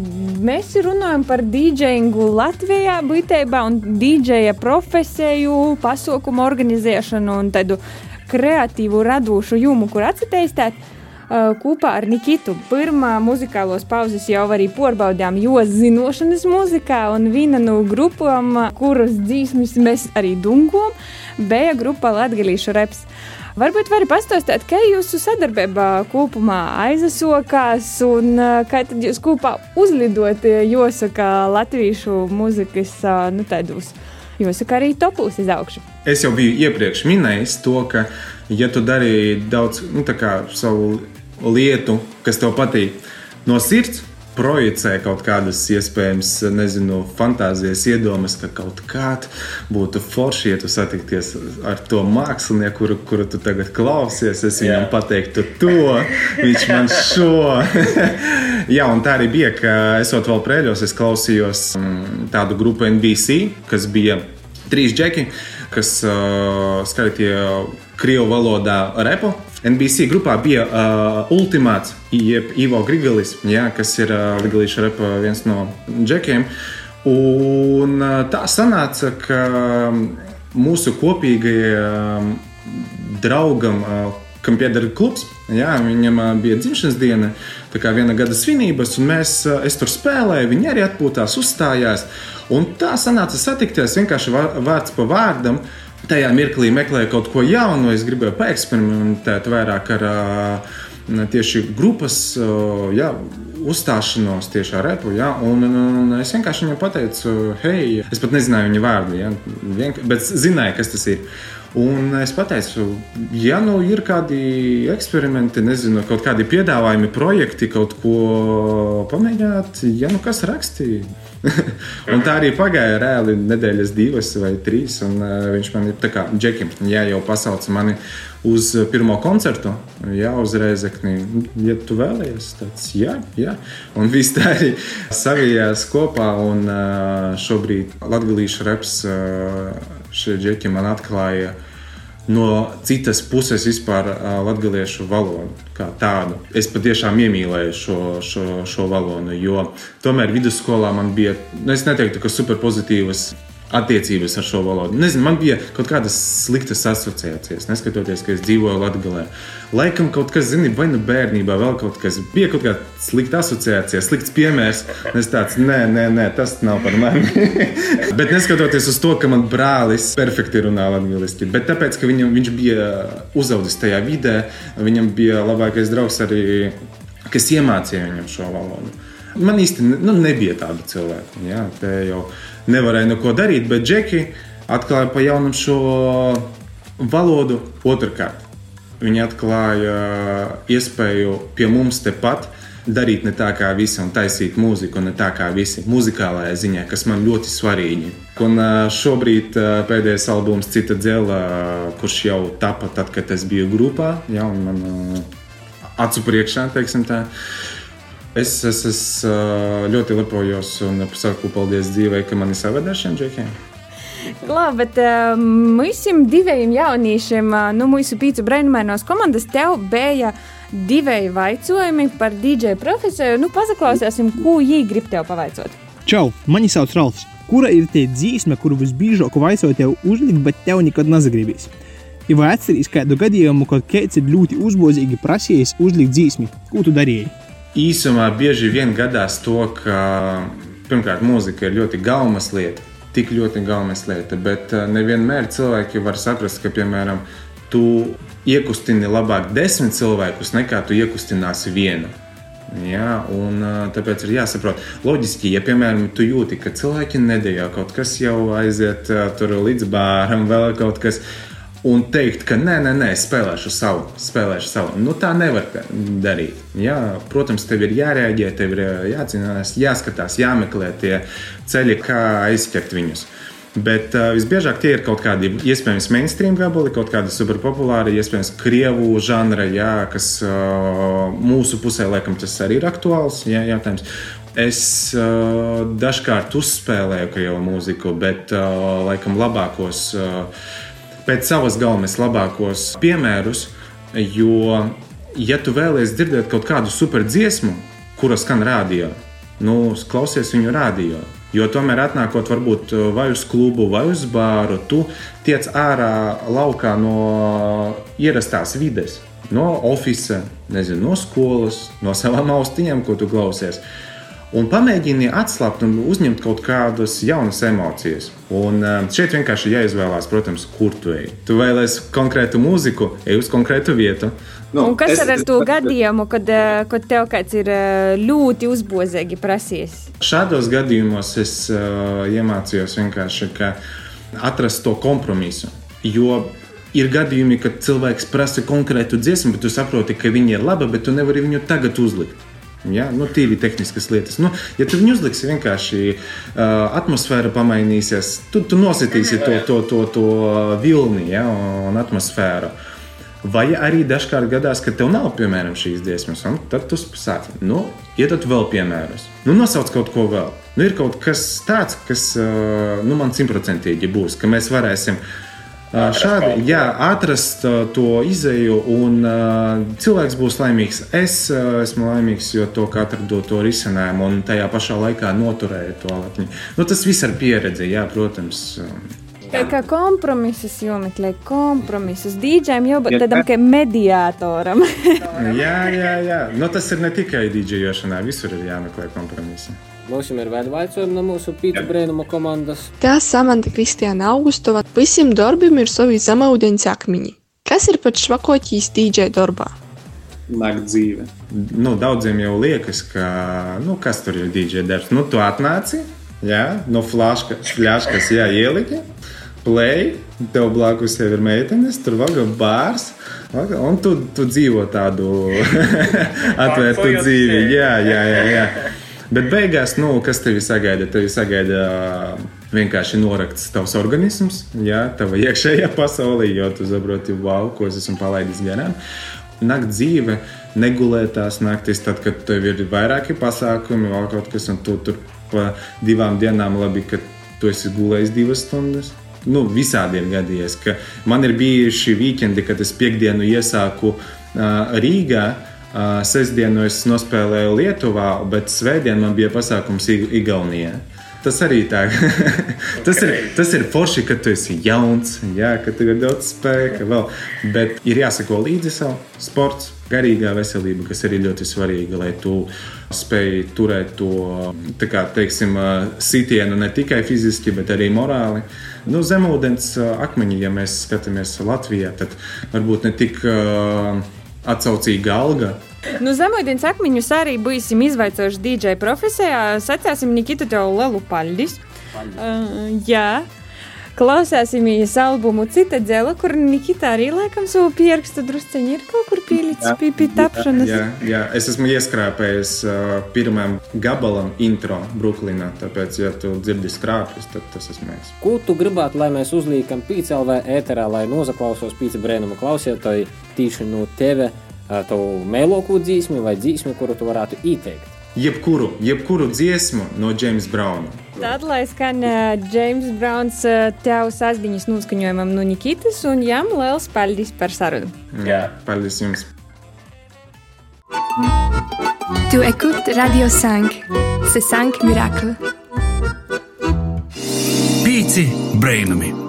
mēs runājam par DJingu Latvijā būtībā un DJa profesiju, pasaukumu organizēšanu un tādu kreatīvu radošu jumu, kur atsateistēt uh, kopā ar Nikitu. Pirmā muzikālos pauzes jau arī porbaudījām, jo zinošanas muzikā un viena no grupām, kuras dzīsmis mēs arī dungom, bija grupa Latgalīšu reps. Varbūt vari pastāstīt, kā jūsu sadarbība kopumā aizsākās un kā tad jūs kopā uzlidot, jāsaka, latviešu mūzikas nu, tādos, jāsaka, arī topos iz augšu. Es jau biju iepriekš minējis to, ka, ja tu dari daudz nu, savu lietu, kas tev patīk no sirds, projicē kaut kādas iespējamas, nezinu, fantāzijas, iedomas, ka kaut kādā būtu forši, ja tu satikties ar to mākslinieku, kuru, kuru tu tagad klausies. Es viņam Jā. pateiktu to, viņš man šo. Jā, un tā arī bija, ka esot vēl prēļos, es klausījos mm, tādu grupu NBC, kas bija trīs džeki, kas uh, skaitīja krievu valodā repu. NBC grupā bija uh, Ultimāts, jeb Ivo Grigalis, jā, kas ir uh, Ligālīša repa viens no džekiem. Un uh, tā sanāca, ka mūsu kopīgajam draugam, uh, kam pieder klubs, jā, viņam uh, bija dzimšanas diena, tā kā viena gada svinības, un mēs, uh, es tur spēlēju, viņi arī atpūtās, uzstājās. Un tā sanāca satikties vienkārši vārds pa vārdam. Uh, tajā mirklī meklēju kaut ko jaunu, es gribēju paeksperimentēt vairāk ar tieši grupas jā, uzstāšanos, tieši ar repu. Jā, un, un, un es vienkārši viņam pateicu, hei, es pat nezināju viņa vārdu, jā, vienk bet zināju, kas tas ir. Un es teicu, ja nu ir kādi eksperimenti, nezinu, kaut kādi piedāvājumi, projekti, kaut ko pamēģināt, ja nu kas rakstīja. Un tā arī pagāja reāli nedēļas divas vai trīs. Un, uh, viņš man ir tā kā džekim, ja jau pasauca mani uz pirmo koncertu, jā, uz reizekni. Ja tu vēlējies, tad jā, jā. Un viss tā arī savijās kopā. Un uh, šobrīd Latvijas reps uh, šie džeki man atklāja no citas puses vispār latviešu valodu kā tādu. Es patiešām iemīlēju šo, šo, šo valodu, jo tomēr vidusskolā man bija, nu, es neteiktu, ka super pozitīvas attiecības ar šo valodu. Nezinu, man bija kaut kādas sliktas asociācijas, neskatoties, ka es dzīvoju Latvijā. Laikam kaut kas, zini, vai nu bērnībā vēl kaut kas bija, kaut kāda slikta asociācija, slikts piemērs. Es tāds, nē, nē, nē tas nav par mani. bet neskatoties uz to, ka man brālis perfekti runā latviešu, bet tāpēc, ka viņam, viņš bija uzaugusi tajā vidē, viņam bija labākais draugs arī, kas iemācīja viņam šo valodu. Man īstenībā nu, nebija tādu cilvēku. Jā, jau nevarēja neko darīt, bet Džeki atklāja pa jaunam šo valodu otrkārt. Viņi atklāja iespēju pie mums tepat darīt ne tā kā visi un taisīt mūziku, ne tā kā visi muzikālajā ziņā, kas man ļoti svarīgi. Un šobrīd pēdējais albums Cita dzela, kurš jau tapa tad, kad es biju grupā, ja, un man acu priekšā, teiksim tā. Es, es, es ļoti lepojos un saku paldies dzīvei, ka mani saveda ar šiem džekiem. Labi, bet uh, mūsim diviem jauniešiem, uh, nu, mūsu pīcu brainumainās komandas, tev bija divi jautājumi par DJ profesiju. Nu, paklausīsim, ko viņi grib tev pavaicot. Čau, mani sauc Ralfs. Kura ir tā dzīsme, kuru visbiežāk vaicāju tev uzlikt, bet tev nekad nezagribīs? Ja vai atceries kādu gadījumu, kad kāds ir ļoti uzbūzīgi prasījis uzlikt dzīsmi, ko tu darīji? Īsumā bieži vien gadās to, ka pirmkārt mūzika ir ļoti gaumas lieta. Tik ļoti gaumas lieta, bet eh, nevienmēr cilvēki var saprast, ka, piemēram, tu iekustini labāk desmit cilvēkus nekā tu iekustināsi vienu. Ja, un, ā, tāpēc ir jāsaprot, loģiski, ja, piemēram, tu jūti, ka cilvēki nedēļā kaut kas jau aiziet ā, tur līdz bāram, vēl kaut kas, un teikt, ka nē, nē, nē, spēlēšu savu, spēlēšu savu. Nu, tā nevar darīt. Ja, protams, tev ir jārēģē, tev ir jācīnās, jāskatās, jāmeklē tie ceļi, kā aizķert viņus. Bet uh, visbiežāk tie ir kaut kādi iespējams mainstream gabali, kaut kādi superpopulāri, iespējams, krievu žanra, jā, kas uh, mūsu pusē laikam tas arī ir aktuāls jā, jautājums. Es uh, dažkārt uzspēlēju krievu mūziku, bet uh, laikam labākos, uh, pēc savas galvenās labākos piemērus, jo, ja tu vēlies dzirdēt kaut kādu super dziesmu, kura skan rādio, nu, klausies viņu rādio. Jo tomēr, atnākot varbūt vai uz klubu, vai uz bāru, tu tiec ārā laukā no ierastās vides, no oficiāla, no skolas, no savām austiņām, ko tu klausies. Un pamēģini atslābt un uzņemt kaut kādas jaunas emocijas. Un eh, šeit vienkārši jāizvēlās, protams, kur tu ej. Tu vēlēsies konkrētu mūziku, ej uz konkrētu vietu. Nu, un kas es, ar to gadījumu, kad, eh, kad tev kāds ir eh, ļoti uzbozīgi prasījis? Šādos gadījumos es uh, iemācījos vienkārši atrast to kompromisu. Jo ir gadījumi, kad cilvēks prasa konkrētu dziesmu, bet tu saproti, ka viņa ir laba, bet tu nevari viņu tagad uzlikt. Ja? Nu, tīri tehniskas lietas. Nu, ja tu viņu uzliksi, vienkārši uh, atmosfēra pamainīsies. Tu, tu nositīsi to, to, to, to vilni ja? un atmosfēru. Vai arī dažkārt gadās, ka tev nav, piemēram, šīs dziesmas, un tad tu sāc, nu, iedot vēl piemērus. Nu, nosauc kaut ko vēl. Nu, ir kaut kas tāds, kas nu, man simtprocentīgi būs, ka mēs varēsim šādi jā, atrast to izēju, un cilvēks būs laimīgs. Es esmu laimīgs, jo to katru do to risinājumu, un tajā pašā laikā noturēju to latni. Nu, tas viss ar pieredzi, jā, protams. Tā kā kompromisus jomeklē, kompromisus dīdžiem jau tādam kā mediātoram. jā, jā, jā. Nu, tas ir ne tikai dīdžejošanā, visur ir jāmeklē kompromisi. Mums ir vēl jautājumi no mūsu pīta brēnuma komandas. Kā Samanta Kristiāna Augustova, visiem darbiem ir savi zemaūdeņa akmeņi. Kas ir pats švakotīs dīdžai darbā? Nakt dzīve. Nu, daudziem jau liekas, ka, nu, kas tur ir dīdžai darbs. Nu, tu atnāci, jā, no flaškas, flaškas, jā, ieliki play, tev blakus jau ir meitenes, tur vaga bārs, vaga, un tu, tu dzīvo tādu atvērtu dzīvi. Jā, jā, jā, jā. Bet beigās, nu, kas tevi sagaida? Tevi sagaida vienkārši norakts tavs organisms, jā, tava iekšējā pasaulē, jo tu saproti, wow, ko es esmu palaidis garām. Nakt dzīve, negulētās naktis, tad, kad tev ir vairāki pasākumi, vēl kaut kas, un tu tur pa divām dienām labi, ka tu esi gulējis divas stundas nu, visādi ir gadījies, ka man ir bijuši vīkendi, kad es piekdienu iesāku uh, Rīgā. Sestdienu es nospēlēju Lietuvā, bet svētdien man bija pasākums Igaunijā. Tas arī tā. tas, ir, tas ir forši, ka tu esi jauns, jā, ka tev ir daudz spēka vēl. Bet ir jāsako līdzi savu sports, garīgā veselība, kas arī ļoti svarīga, lai tu spēj turēt to kā, teiksim, sitienu ne tikai fiziski, bet arī morāli. Nu, zemūdens akmeņi, ja mēs skatāmies Latvijā, tad varbūt ne tik uh, atsaucīga alga. Nu, Zemūdens akmeņus arī būsim izvaicojuši DJ profesijā. Sacēsim Nikitu tev lielu paļģis. Uh, jā. Klausāsimies albumu Cita dzela, kur Nikita arī laikam savu pierakstu drusceņi ir kaut kur pielicis pie, pie tapšanas. Jā, jā, es esmu ieskrāpējis uh, pirmajam gabalam intro Brooklynā, tāpēc, ja tu dzirdi skrāpjus, tad tas esmu es. Ko tu gribētu, lai mēs uzliekam pīcēlvē ēterā, lai nozaklausos pīca brēnuma klausītāji tīši no teve, tavu mēloku dzīsmi vai dzīsmi, kuru tu varētu ieteikt? Jebkuru, jebkuru dziesmu no Jamesa Brauna. Tad, lai skan uh, James Browns uh, tev sasdiņas noskaņojumam no Nikitas, un jām liels paldies par sarunu. Jā, paldies jums! Tu écoutes Radio 5, c'est 5 miracles. Pīci brainami!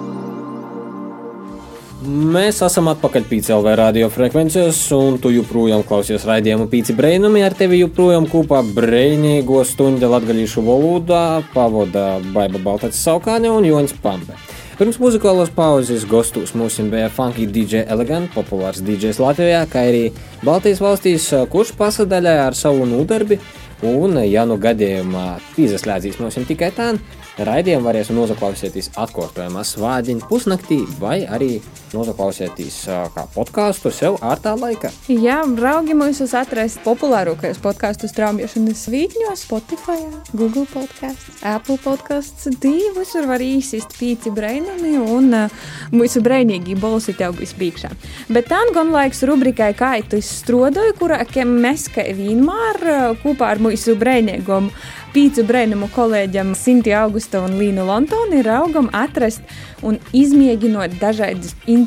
Mēs esam atpakaļ PCLV radiofrekvencijos, un tu joprojām klausies raidījumu Pīci Brainami. Ar tevi joprojām kopā brīvīgo stundu latgadījušu valodā pavada Baiba Baltacis Saukāne un Joņs Pambe. Pirms muzikālās pauzes gastos mums bija funky DJ Elegant, populārs DJs Latvijā, kā arī Baltijas valstīs, kurš pasadaļā ar savu nodarbi. Un, ja nu gadījumā pīzaslēdzīs mums tikai tā, raidījumu varēs noklausīties atkārtojumā svādiņu pusnaktī vai arī noklausīties kā podkāstu sev ārtā laikā. Jā, draugi mūs atrast populārākajos podkāstu straumēšanas vītņos, Spotify, Google podkāsts, Apple podkāsts. Divus var var īsist pīci brainami un uh, mūsu brainīgi balsi tev būs bīkšā. Bet tā gan laiks rubrikai tu strodoju, kurā mēs kā vienmēr kopā ar mūsu brainīgumu pīcu brēnumu kolēģiem Sinti Augusta un Līnu Lontoni raugam atrast un izmēģinot dažādas interesantas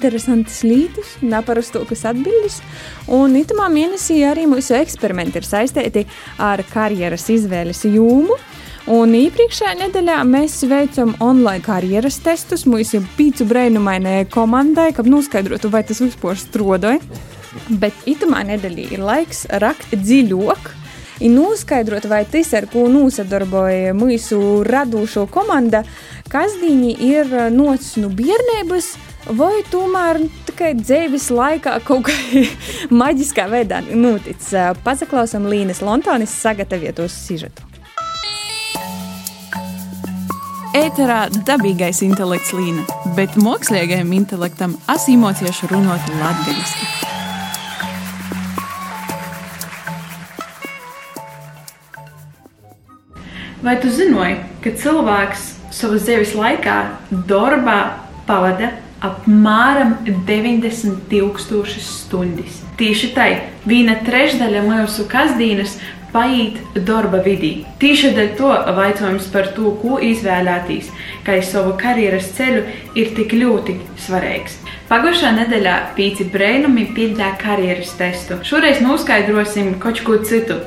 lietas, neparastākas atbildes. Un itamā mēnesī arī mūsu eksperimenti ir saistīti ar karjeras izvēles jūmu. Un iepriekšējā nedēļā mēs veicam online karjeras testus mūsu pīcu brēnumainajai komandai, kad noskaidrotu, vai tas vispār strodoja. Bet itamā nedēļā ir laiks rakt dziļāk ir noskaidrot, vai tas, ar ko nosadarboja mūsu radošo komanda, kas viņi ir nocis no bērnības. Vai tomēr tikai dzīves laikā kaut kā maģiskā veidā noticis? Pazaklausam Līnes Londonas sagatavotos sižetu. Ēterā dabīgais intelekts līna, bet mākslīgajam intelektam asimocieši runāt latviešu. Vai tu zināji, ka cilvēks savas dzīves laikā darbā pavada apmēram 90,000 stundas? Tieši tā, viena trešdaļa mūsu kasdienas paiet darba vidī. Tieši dēļ to jautājums par to, ko izvēlēties, kā savu karjeras ceļu, ir tik ļoti svarīgs. Pagājušā nedēļā pīci brēnumi pildīja karjeras testu. Šoreiz noskaidrosim kaut ko citu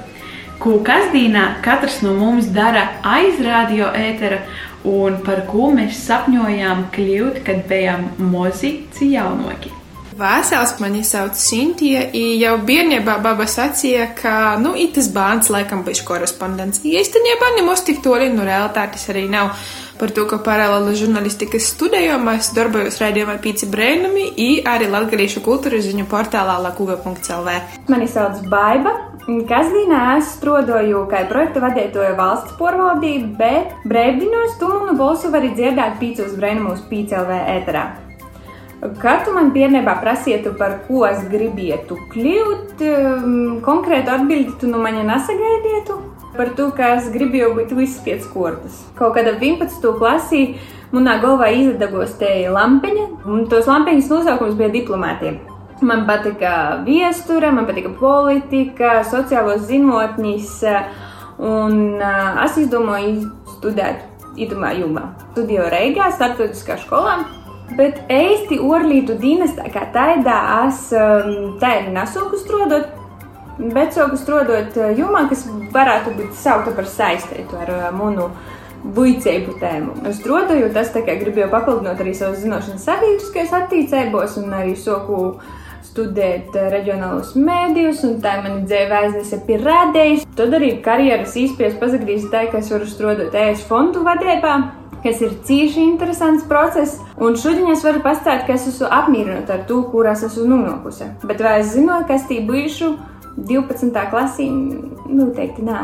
ko kasdienā katrs no mums dara aiz radio ētera un par ko mēs sapņojām kļūt, kad bijām mozi jaunoki. Vēsels mani sauc Sintija, jau bērnībā baba sacīja, ka, nu, itas bērns laikam bija korespondents. Īstenībā nemaz tik toli no realitātes arī nav. Par to, ka paralēli žurnālistikas studējumā es darbojos raidījumā Pīci Brēnumi, arī latgalīšu kultūras ziņu portālā lakuga.lv. Mani sauc Baiba, Kasdīnā es strādāju kā projekta vadītāja valsts porvaldība, bet brīvdienās tu manu balsu vari dzirdēt pīcos brēnumus PCLV ēterā. Kad tu man bērnībā prasītu, par ko es gribētu kļūt, um, konkrētu atbildi tu no manis nesagaidītu. Par to, ka es gribēju būt visas piecas kortas. Kaut kādā 11. klasī manā galvā izdegos te lampiņa, un tos lampiņas nosaukums bija diplomātiem. Man patika viesture, man patika politika, sociālos zinātnīs, un uh, es izdomāju studēt itamā jomā. Studēju Reigā, starptautiskā skolā. Bet īsti orlītu dinastā kā tādā es um, tādu nesauku strādāt, bet sauku strādāt jomā, kas varētu būt saukta par saistītu ar uh, manu buļcību tēmu. Es strādāju, tas tā kā gribēju papildināt arī savas zināšanas sabiedriskajos attīcībos un arī soku studēt eh, reģionālus mēdījus, un tā man dzīve aiznesa pie rādējas. Tad arī karjeras īstenībā pazagrīz tā, ka es varu strādāt ES fondu vadībā, kas ir cīši interesants process. Un šodien es varu pastāstīt, ka es esmu apmierināta ar to, kur es esmu nonākusi. Bet vai es zinu, kas tī bijušu 12. klasī? Noteikti nē.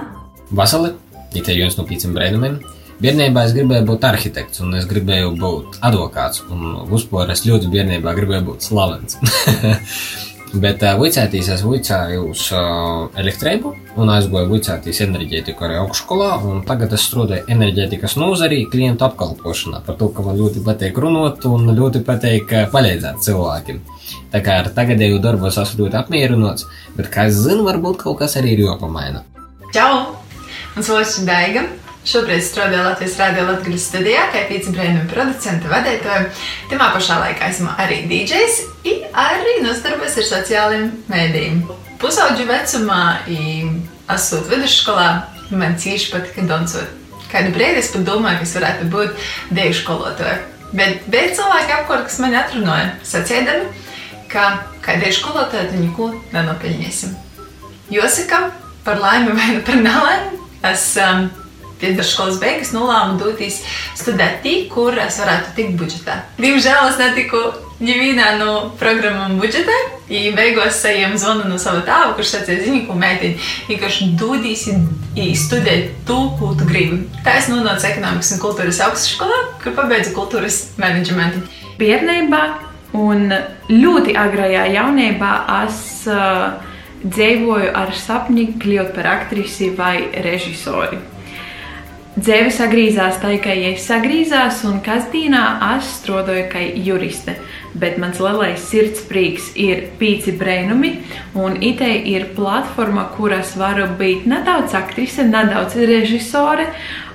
Vasarī, ja te viens no pieciem brēnumiem. Bērnībā es gribēju būt arhitekts, un es gribēju būt advokāts. Un vispār es ļoti bērnībā gribēju būt slavens. Bet vicētīs es vicēju uz uh, elektrību un aizgoju vicētīs enerģētiku arī augšskolā. Tagad es strādāju enerģētikas nozarī, klientu apkalpošanā. Par to, ka man ļoti patīk runāt un ļoti patīk palīdzēt cilvēkiem. Tā kā ar tagadēju darbu es esmu ļoti apmierināts, bet, kā es zinu, varbūt kaut kas arī ir jopamaina. Čau! Mans vārds ir Daiga. Šobrīd strādāju Latvijas Rādio Latvijas studijā, kā pīcis brīnuma producenta vadītāja. Tajā pašā laikā esmu arī DJs, arī nostarbos ar sociālajiem mēdījiem. Pusauģu vecumā esmu vidusskolā, man cīši patika dansot. Kādu brīdi es pat domāju, ka es varētu būt dievu skolotāja. Bet bija cilvēki apkārt, kas mani atrunāja, sacīdami, ka kā dievu skolotāja tu neko nenopelnīsim. Jāsaka, par laimi vai par nelaimi, es um, vidusskolas beigas nolēmu doties studēt tik, kur es varētu tikt budžetā. Diemžēl es netiku nevienā no programmām budžetā. I beigās saņēmu zvanu no sava tēva, kurš sacīja, zini, ko meitiņa vienkārši dodīs studēt to, ko tu gribi. Tā es nonācu ekonomikas un kultūras augstskolā, kur pabeidzu kultūras menedžmentu. Bērnībā un ļoti agrajā jaunībā es uh, dzīvoju ar sapni kļūt par aktrisi vai režisori. Dzīve sagrīzās tā, ka ja es sagrīzās, un kasdīnā es strādāju kā juriste. Bet mans lielais sirdsprīks ir pīci brēnumi, un itē ir platforma, kuras varu būt nedaudz aktrise, nedaudz režisore,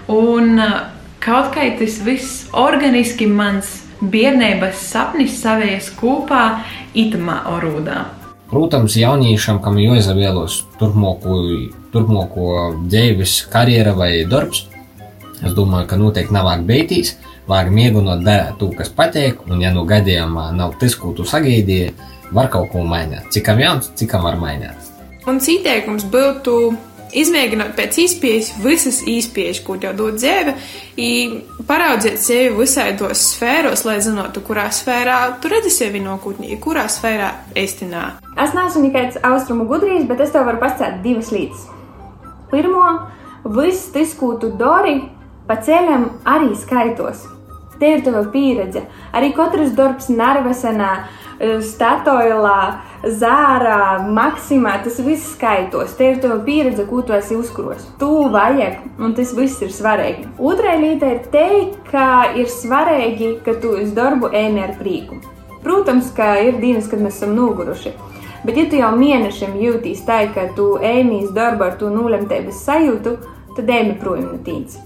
un uh, kaut kā tas viss organiski mans bērnības sapnis savējas kopā itamā orūdā. Protams, jauniešam, kam jāizvēlas turpmāko, turpmāko dzīves karjera vai darbs, Es domāju, ka noteikti nav vajag beigties, vajag mēģināt darīt to, kas patīk, un, ja no gadījumā nav tas, ko tu sagaidīji, var kaut ko mainīt. Cikam jauns, cikam var mainīt. Mans ieteikums būtu izmēģināt pēc iespējas visas iespējas, ko tev dod dzīve, paraudzīt sevi visādos sfēros, lai zinātu, kurā sfērā tu redzi sevi nākotnē, kurā sfērā estinā. Es neesmu nekāds austrumu gudrības, bet es tev varu pastāstīt divas lietas. Pirmo, viss tas, ko tu dari, Pa ceļam arī skaitos. Te ir tava pieredze. Arī katrs darbs Narvesenā, Statoilā, Zārā, Maksimā, tas viss skaitos. Te ir tava pieredze, ko tu esi uzkros. Tu vajag, un tas viss ir svarīgi. Otra lieta ir teikt, ka ir svarīgi, ka tu uz darbu ēni ar prieku. Protams, ka ir dienas, kad mēs esam noguruši. Bet, ja tu jau mēnešiem jūties tā, ka tu ēmīs darbu ar to nulemtības sajūtu, tad ēmi projām no tīns.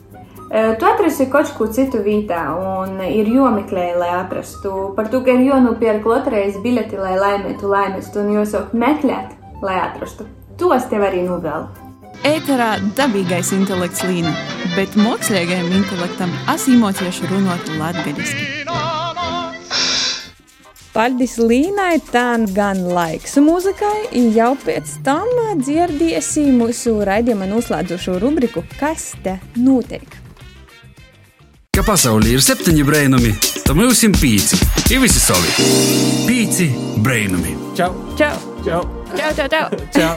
Tu atrasi kaut ko citu vietā, un ir jāmeklē, lai atrastu. Par to, ka ir jānopērk loterijas bileti, lai laimētu laimestu, un jāsāk meklēt, lai atrastu. To es tev arī novēlu. Ēterā dabīgais intelekts līna, bet mākslīgajam intelektam asimotieši runāt latgaļiski. Paldies Līnai, tā gan laiks mūzikai, jau pēc tam dzirdēsim mūsu raidījuma noslēdzošo rubriku Kas te notiek? Ka pasaulē ir septiņi brainami, tad mums ir pīci. Ir visi savi. Pīci brainami. Čau! Čau! Čau! Čau, čau, čau! Čau.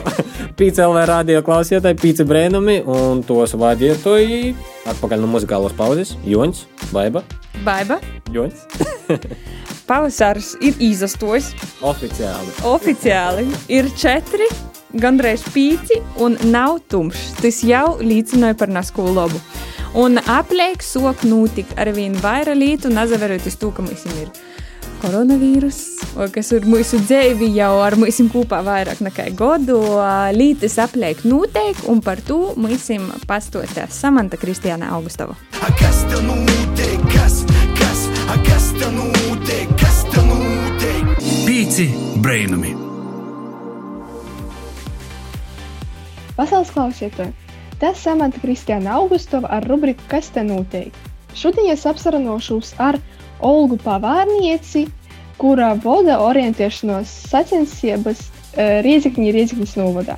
Pīci LV radio klausītāji, pīci brainami un tos vadietoji. Atpakaļ no muzikālas pauzes. Joņs, Baiba. Baiba. Joņs. Pavasars ir izastojis. Oficiāli. Oficiāli ir četri, gandrīz pīci un nav tumšs. Tas jau liecināja par naskolu labu. Un apliek sok notikt ar vien vairāk lietu, nezaveroties to, ka mums ir koronavīrus, kas ir mūsu dzīvi jau ar mums kopā vairāk nekā gadu. Lītas apliek noteikti, un par to mums pastostās Samanta Kristiāna Augustova. Kas tev notiek? Kas, kas, kas tev notiek? Kas tev notiek? Pīci brainami! Pasaules klausītāji! Tas samanta Kristiāna Augustova ar rubriku Kas te notiek? Šodien es apsaranošos ar Olgu Pavārnieci, kura vada orientēšanos sacensības uh, Riezikņi Riezikņas novadā.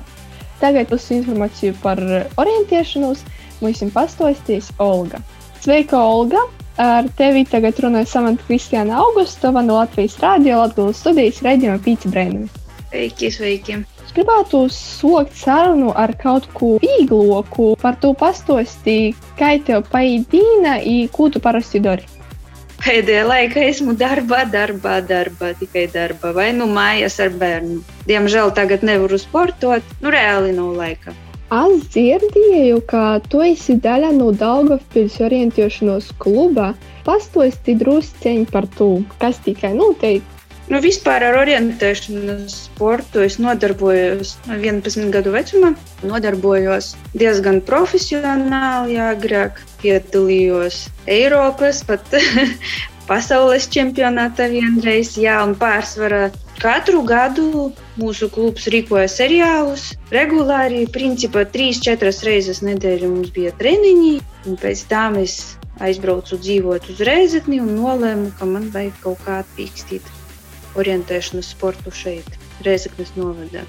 Tagad uz informāciju par orientēšanos mums pastāstīs Olga. Sveika, Olga! Ar tevi tagad runāja Samanta Kristiāna Augustova no Latvijas Rādio Latvijas studijas raidījuma Pīci Brēnumi. Sveiki, sveiki! Gribētu sokt sarunu ar kaut ko vīgloku, par to pastostīt, kā tev paīdīna, ko tu parasti dari. Pēdējā laikā esmu darbā, darbā, darbā, tikai darbā, vai nu mājās ar bērnu. Diemžēl tagad nevaru sportot, nu reāli nav laika. Es dzirdēju, ka tu esi daļa no Daugavpils orientēšanos kluba. Pastosti drusceņi par to, kas tikai notiek. Nu, vispār ar orientēšanos sportu es nodarbojos no 11 gadu vecumā. Nodarbojos diezgan profesionāli, agrāk piedalījos Eiropas, pat pasaules čempionātā vienreiz, jā, un pārsvarā katru gadu mūsu klubs rīkoja seriālus. Regulāri, principā, 3-4 reizes nedēļā mums bija treniņi, un pēc tam es aizbraucu dzīvot uz Reizekni un nolēmu, ka man vajag kaut kā attīstīt orientēšanas sportu šeit, Reizeknas novadā.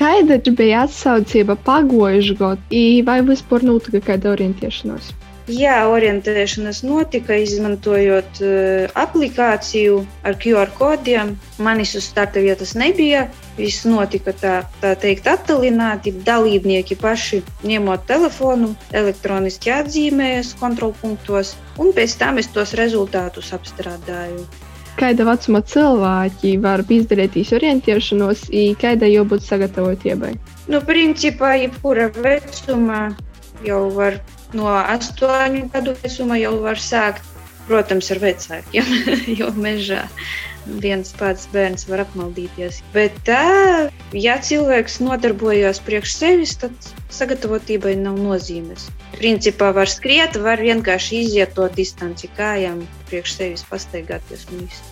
Kāda bija atsaucība pagājušajā gadā, vai vispār notika kāda orientēšanās? Jā, orientēšanās notika, izmantojot uh, aplikāciju ar QR kodiem. Manis uz starta vietas nebija. Viss notika tā, tā teikt, attālināti. Dalībnieki paši ņemot telefonu, elektroniski atzīmējas kontrolpunktos, un pēc tam es tos rezultātus apstrādāju. Kāda vecuma cilvēki var izdarīt orientēšanos, kāda jābūt sagatavotībai? Nu, principā, jebkura vecuma jau var no astoņu gadu vecuma jau var sākt. Protams, ar vecākiem, jo mežā viens pats bērns var apmaldīties. Bet tā, ja cilvēks nodarbojas priekš sevis, tad sagatavotībai nav nozīmes. Principā var skriet, var vienkārši iziet to distanci kājām, priekš sevis pastaigāties un viss.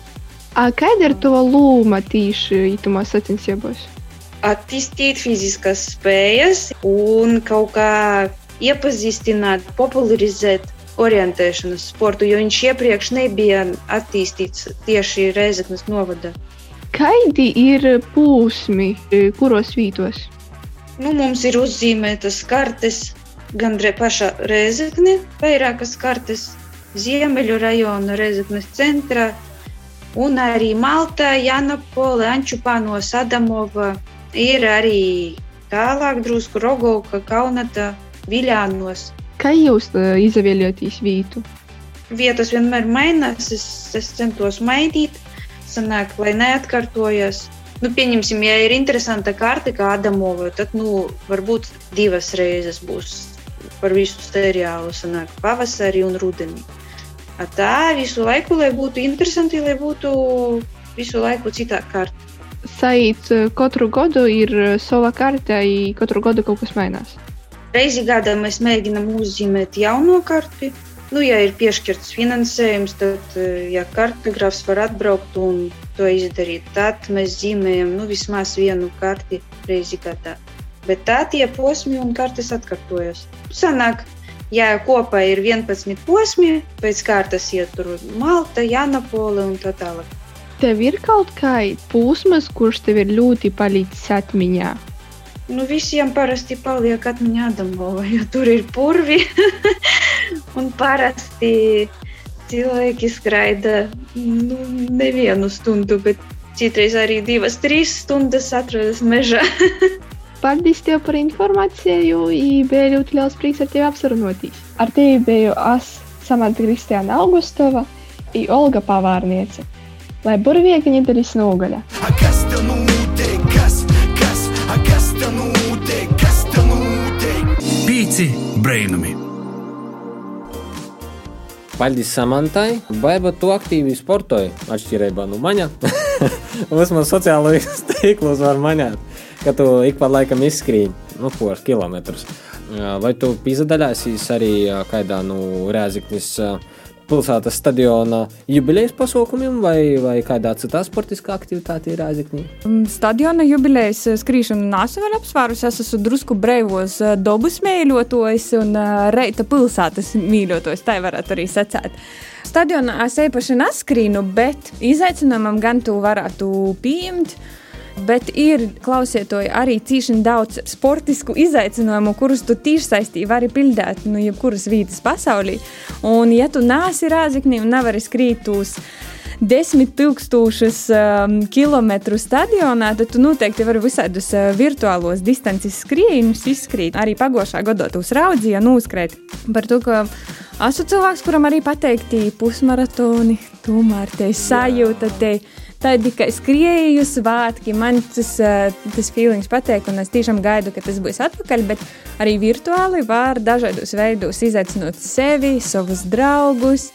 Kāda ir to loma tīši itumos sacensībos? Attīstīt fiziskas spējas un kaut kā iepazīstināt, popularizēt orientēšanas sportu, jo viņš iepriekš nebija attīstīts tieši Reizeknas novadā. Kādi ir plūsmi, kuros vītos? Nu, mums ir uzzīmētas kartes, gan pašā Reizekne, vairākas kartes, Ziemeļu rajona Reizeknes centrā, un arī Malta, Janapole, Ančupāno, Sadamova. Ir arī tālāk drusku Rogovka, Kaunata, Viļānos. Kā jūs uh, izvēlēties vietu? Vietas vienmēr mainās, es, es centos mainīt, sanāk, lai neatkārtojas. Nu, pieņemsim, ja ir interesanta karte, kā Adamova, tad nu, varbūt divas reizes būs par visu seriālu, sanāk, pavasarī un rudenī. A tā visu laiku, lai būtu interesanti, lai būtu visu laiku citā kārta. Saīt, katru gadu ir sava karte, katru gadu kaut kas mainās. Reizi gadā mēs mēģinām uzzīmēt jauno karti. Nu, ja ir piešķirts finansējums, tad, ja kartogrāfs var atbraukt un to izdarīt, tad mēs zīmējam nu, vismaz vienu karti reizi gadā. Bet tā tie posmi un kartes atkārtojas. Sanāk, ja kopā ir 11 posmi, pēc kārtas iet tur Malta, Janapole un tā tālāk. Tev ir kaut kāds posms, kurš tev ir ļoti palicis atmiņā? Nu, visiem parasti paliek atmiņā Adamova, jo tur ir purvi. un parasti cilvēki skraida nu, nevienu stundu, bet citreiz arī divas, trīs stundas atrodas mežā. Paldies tev par informāciju, bija ļoti liels prieks ar tevi apsarunāties. Ar tevi biju es, Samanta Kristiāna Augustova un Olga Pavārniece. Lai burvīgi nedēļas nogaļa. Kas tev notiek? Kas, kas, kas tev notiek? Kas tev notiek? Pīci brainami! Paldies Samantai. Baiba tu aktīvi sportoji, atšķirībā no maņa. Vismaz sociālajos tīklos var maņāt, ka tu ik pa laikam izskrīni, nu, ko ar kilometrus. Vai tu pīzadaļāsies arī kādā nu, Rēziknis pilsētas stadiona jubilejas pasaukumiem vai, vai kādā citā sportiskā aktivitāte ir Rēziknī? Mm, stadiona jubilejas skrīšanu nesu vēl apsvērus. Es esmu drusku breivos dobus mīļotojs un reita pilsētas mīļotojs. Tā varētu arī secēt. Stadionā es īpaši neskrīnu, bet izaicinājumam gan tu varētu pieņemt bet ir klausieties arī cīņā daudz sportisku izaicinājumu, kurus tu tiešsaistī vari pildīt no nu, jebkuras vietas pasaulē. Un, ja tu nāsi rāziknī un nevari skrīt uz desmit tūkstošus um, kilometru stadionā, tad tu noteikti vari visādus uh, virtuālos distances skrējienus izskrīt. Arī pagošā gadā tu raudzīji, noskrēt par to, ka esmu cilvēks, kuram arī pateikti pusmaratoni, tomēr te sajūta. Te, tādi kā skrieju svētki. Man tas, eh, tas feelings patīk, un es tiešām gaidu, ka tas būs atpakaļ. Bet arī virtuāli var dažādos veidos izaicināt sevi, savus draugus.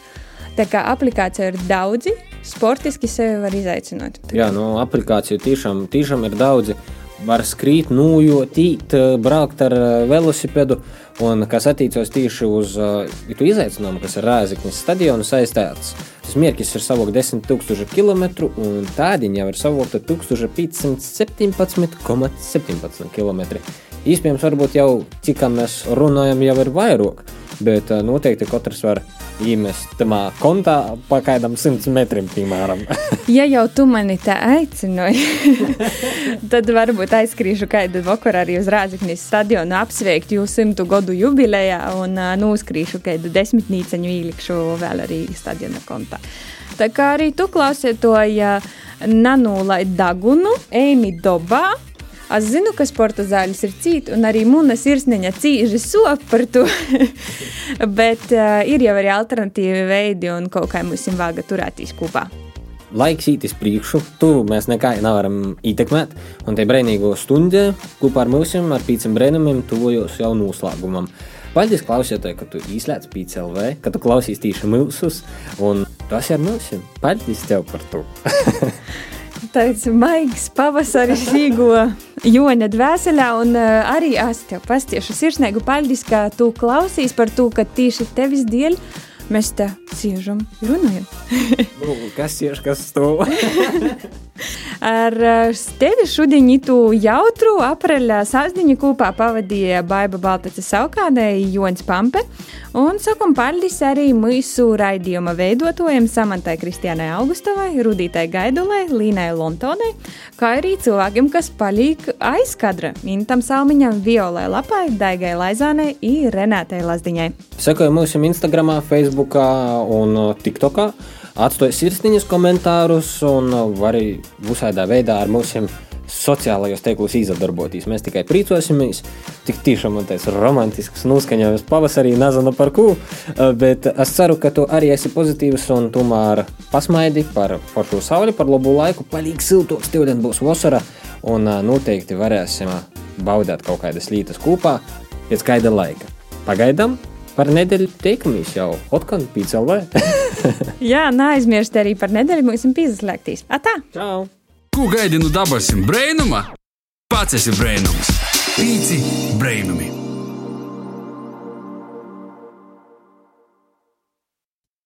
Tā kā aplikācija ir daudzi, sportiski sevi var izaicināt. Jā, no aplikāciju tiešām, tiešām ir daudzi. Var skrīt, nūjot, īt, braukt ar eh, velosipēdu. Un kas attiecas tieši uz uh, izaicinājumu, kas ir Rāzaknis stadionu saistīts, tas mērķis ir savākt 10,000 km, un tādiņa jau ir savākta 1517,17 km. Iespējams, varbūt jau cik mēs runājam, jau ir vairāk, bet ā, noteikti katrs var iemest tamā kontā pa kādam simts metriem, piemēram. Ja jau tu mani tā aicināji, tad varbūt aizskrīšu kādu vakaru arī uz Rāzaknis stadionu apsveikt jūsu simtu gadu jubilejā un uh, noskrīšu kādu desmitnīceņu īlikšu vēl arī stadiona kontā. Tā kā arī tu klausies to, ja nanūlai dagunu, eimi dobā. Es zinu, ka sporta zāles ir cīta, un arī mūna sirsniņa cīži sop par to. Bet uh, ir jau arī alternatīvi veidi, un kaut kā mums ir vāga turēties kopā. Laiks īt uz priekšu, tu mēs nekā nevaram ietekmēt, un te brīvīgo stundu kopā ar mums, ar pīciem brīvumiem, tuvojos jau noslēgumam. Paldies, klausītāji, ka tu izslēdz PCLV, ka tu klausies tīši mūsus, un tas ir mums. Paldies tev par to! Tāds maigs pavasaris īgo Joņa dvēselē, un uh, arī es tev pastiešu sirsnīgu paldies, ka tu klausīs par to, ka tieši tevis dēļ mēs te siežam runājam. Nu, kas ir kas to? Ar uh, tevi šodien itu jautru apreļa sāsdiņu kopā pavadīja Baiba Baltaca Saukādē Jons Pampe, un sakam paldies arī mūsu raidījuma veidotājiem Samantai Kristiānai Augustovai, Rudītai Gaidulai, Līnai Lontonai, kā arī cilvēkiem, kas palīk aiz kadra Intam Salmiņam, Violai Lapai, Daigai Laizānei un Renātei Lazdiņai. Sekoju mums Instagram, Facebook un uh, TikTokā. Atstāj sirsniņas komentārus un uh, arī visādā veidā ar mums sociālajos tīklos izadarboties. Mēs tikai priecosimies. Tik tiešām man tāds romantisks noskaņojums pavasarī, nezinu par ko, uh, bet es ceru, ka tu arī esi pozitīvs un tomēr pasmaidi par, šo sauli, par labu laiku. Palīgi siltoks, tev būs vasara un uh, noteikti varēsim baudīt kaut kādas lietas kopā pēc kāda laika. Pagaidām! Par nedēļu tiekamies jau Otkanu PCLV. Jā, neaizmirst arī par nedēļu mums ir pieslēgtīs. Atā! Čau! Ko gaidi no dabasim brēnuma? Pats esi brēnums. Pīci brēnumi!